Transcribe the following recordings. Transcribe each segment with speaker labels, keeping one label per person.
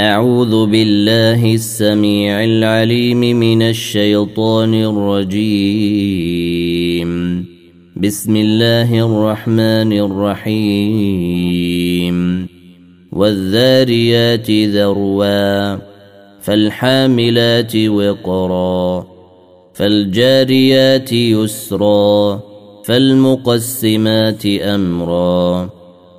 Speaker 1: أعوذ بالله السميع العليم من الشيطان الرجيم. بسم الله الرحمن الرحيم. والذاريات ذروا فالحاملات وقرا فالجاريات يسرا فالمقسمات أمرا.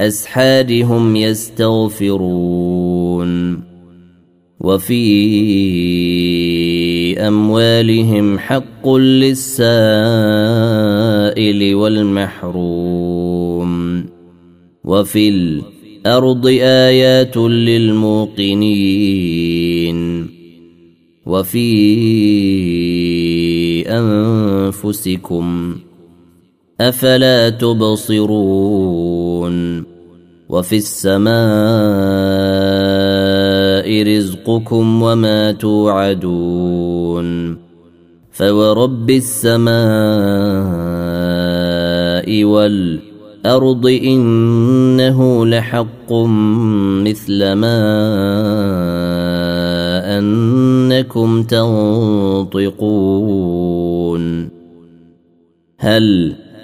Speaker 1: الأسحار هم يستغفرون وفي أموالهم حق للسائل والمحروم وفي الأرض آيات للموقنين وفي أنفسكم أفلا تبصرون وفي السماء رزقكم وما توعدون فورب السماء والأرض إنه لحق مثل ما أنكم تنطقون هل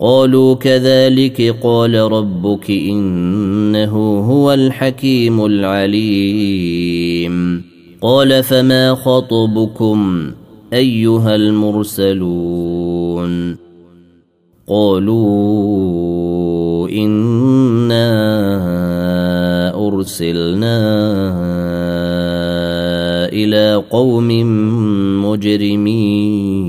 Speaker 1: قالوا كذلك قال ربك إنه هو الحكيم العليم. قال فما خطبكم أيها المرسلون؟ قالوا إنا أرسلنا إلى قوم مجرمين.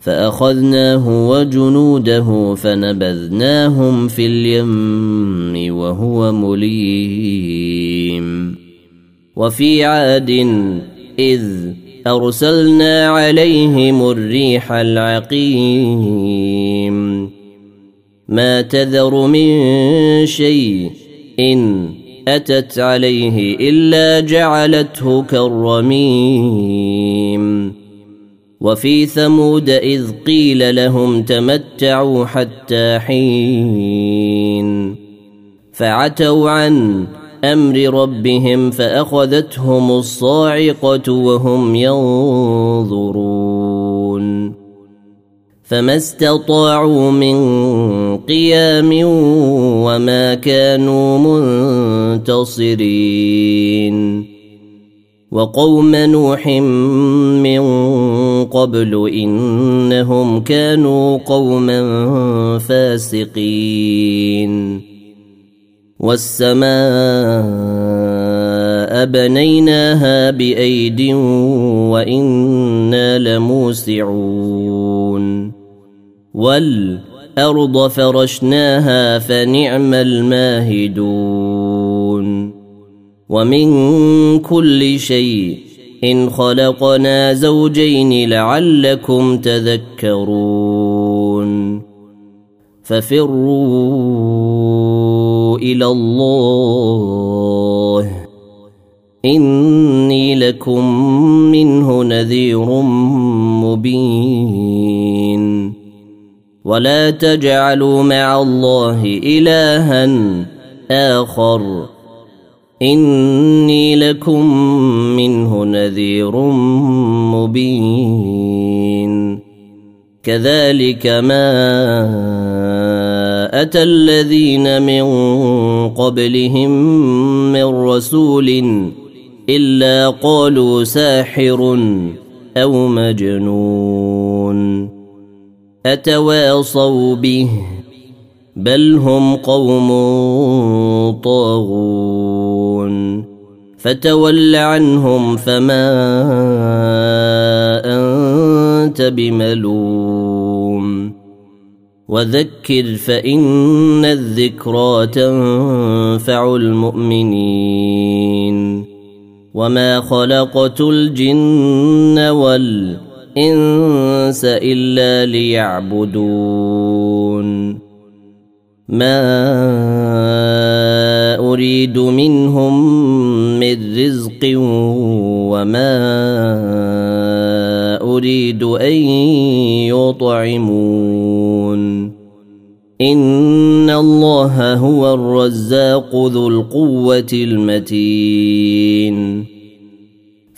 Speaker 1: فأخذناه وجنوده فنبذناهم في اليم وهو مليم. وفي عاد إذ أرسلنا عليهم الريح العقيم. ما تذر من شيء إن أتت عليه إلا جعلته كالرميم. وفي ثمود إذ قيل لهم تمتعوا حتى حين فعتوا عن أمر ربهم فأخذتهم الصاعقة وهم ينظرون فما استطاعوا من قيام وما كانوا منتصرين وقوم نوح من قبل إنهم كانوا قوما فاسقين. والسماء بنيناها بأيد وإنا لموسعون. والأرض فرشناها فنعم الماهدون. ومن كل شيء إن خلقنا زوجين لعلكم تذكرون ففروا إلى الله إني لكم منه نذير مبين ولا تجعلوا مع الله إلها آخر إني لكم منه نذير مبين. كذلك ما أتى الذين من قبلهم من رسول إلا قالوا ساحر أو مجنون. أتواصوا به بل هم قوم طاغون فتول عنهم فما انت بملوم وذكر فان الذكرى تنفع المؤمنين وما خلقت الجن والانس الا ليعبدون ما اريد منهم من رزق وما اريد ان يطعمون ان الله هو الرزاق ذو القوه المتين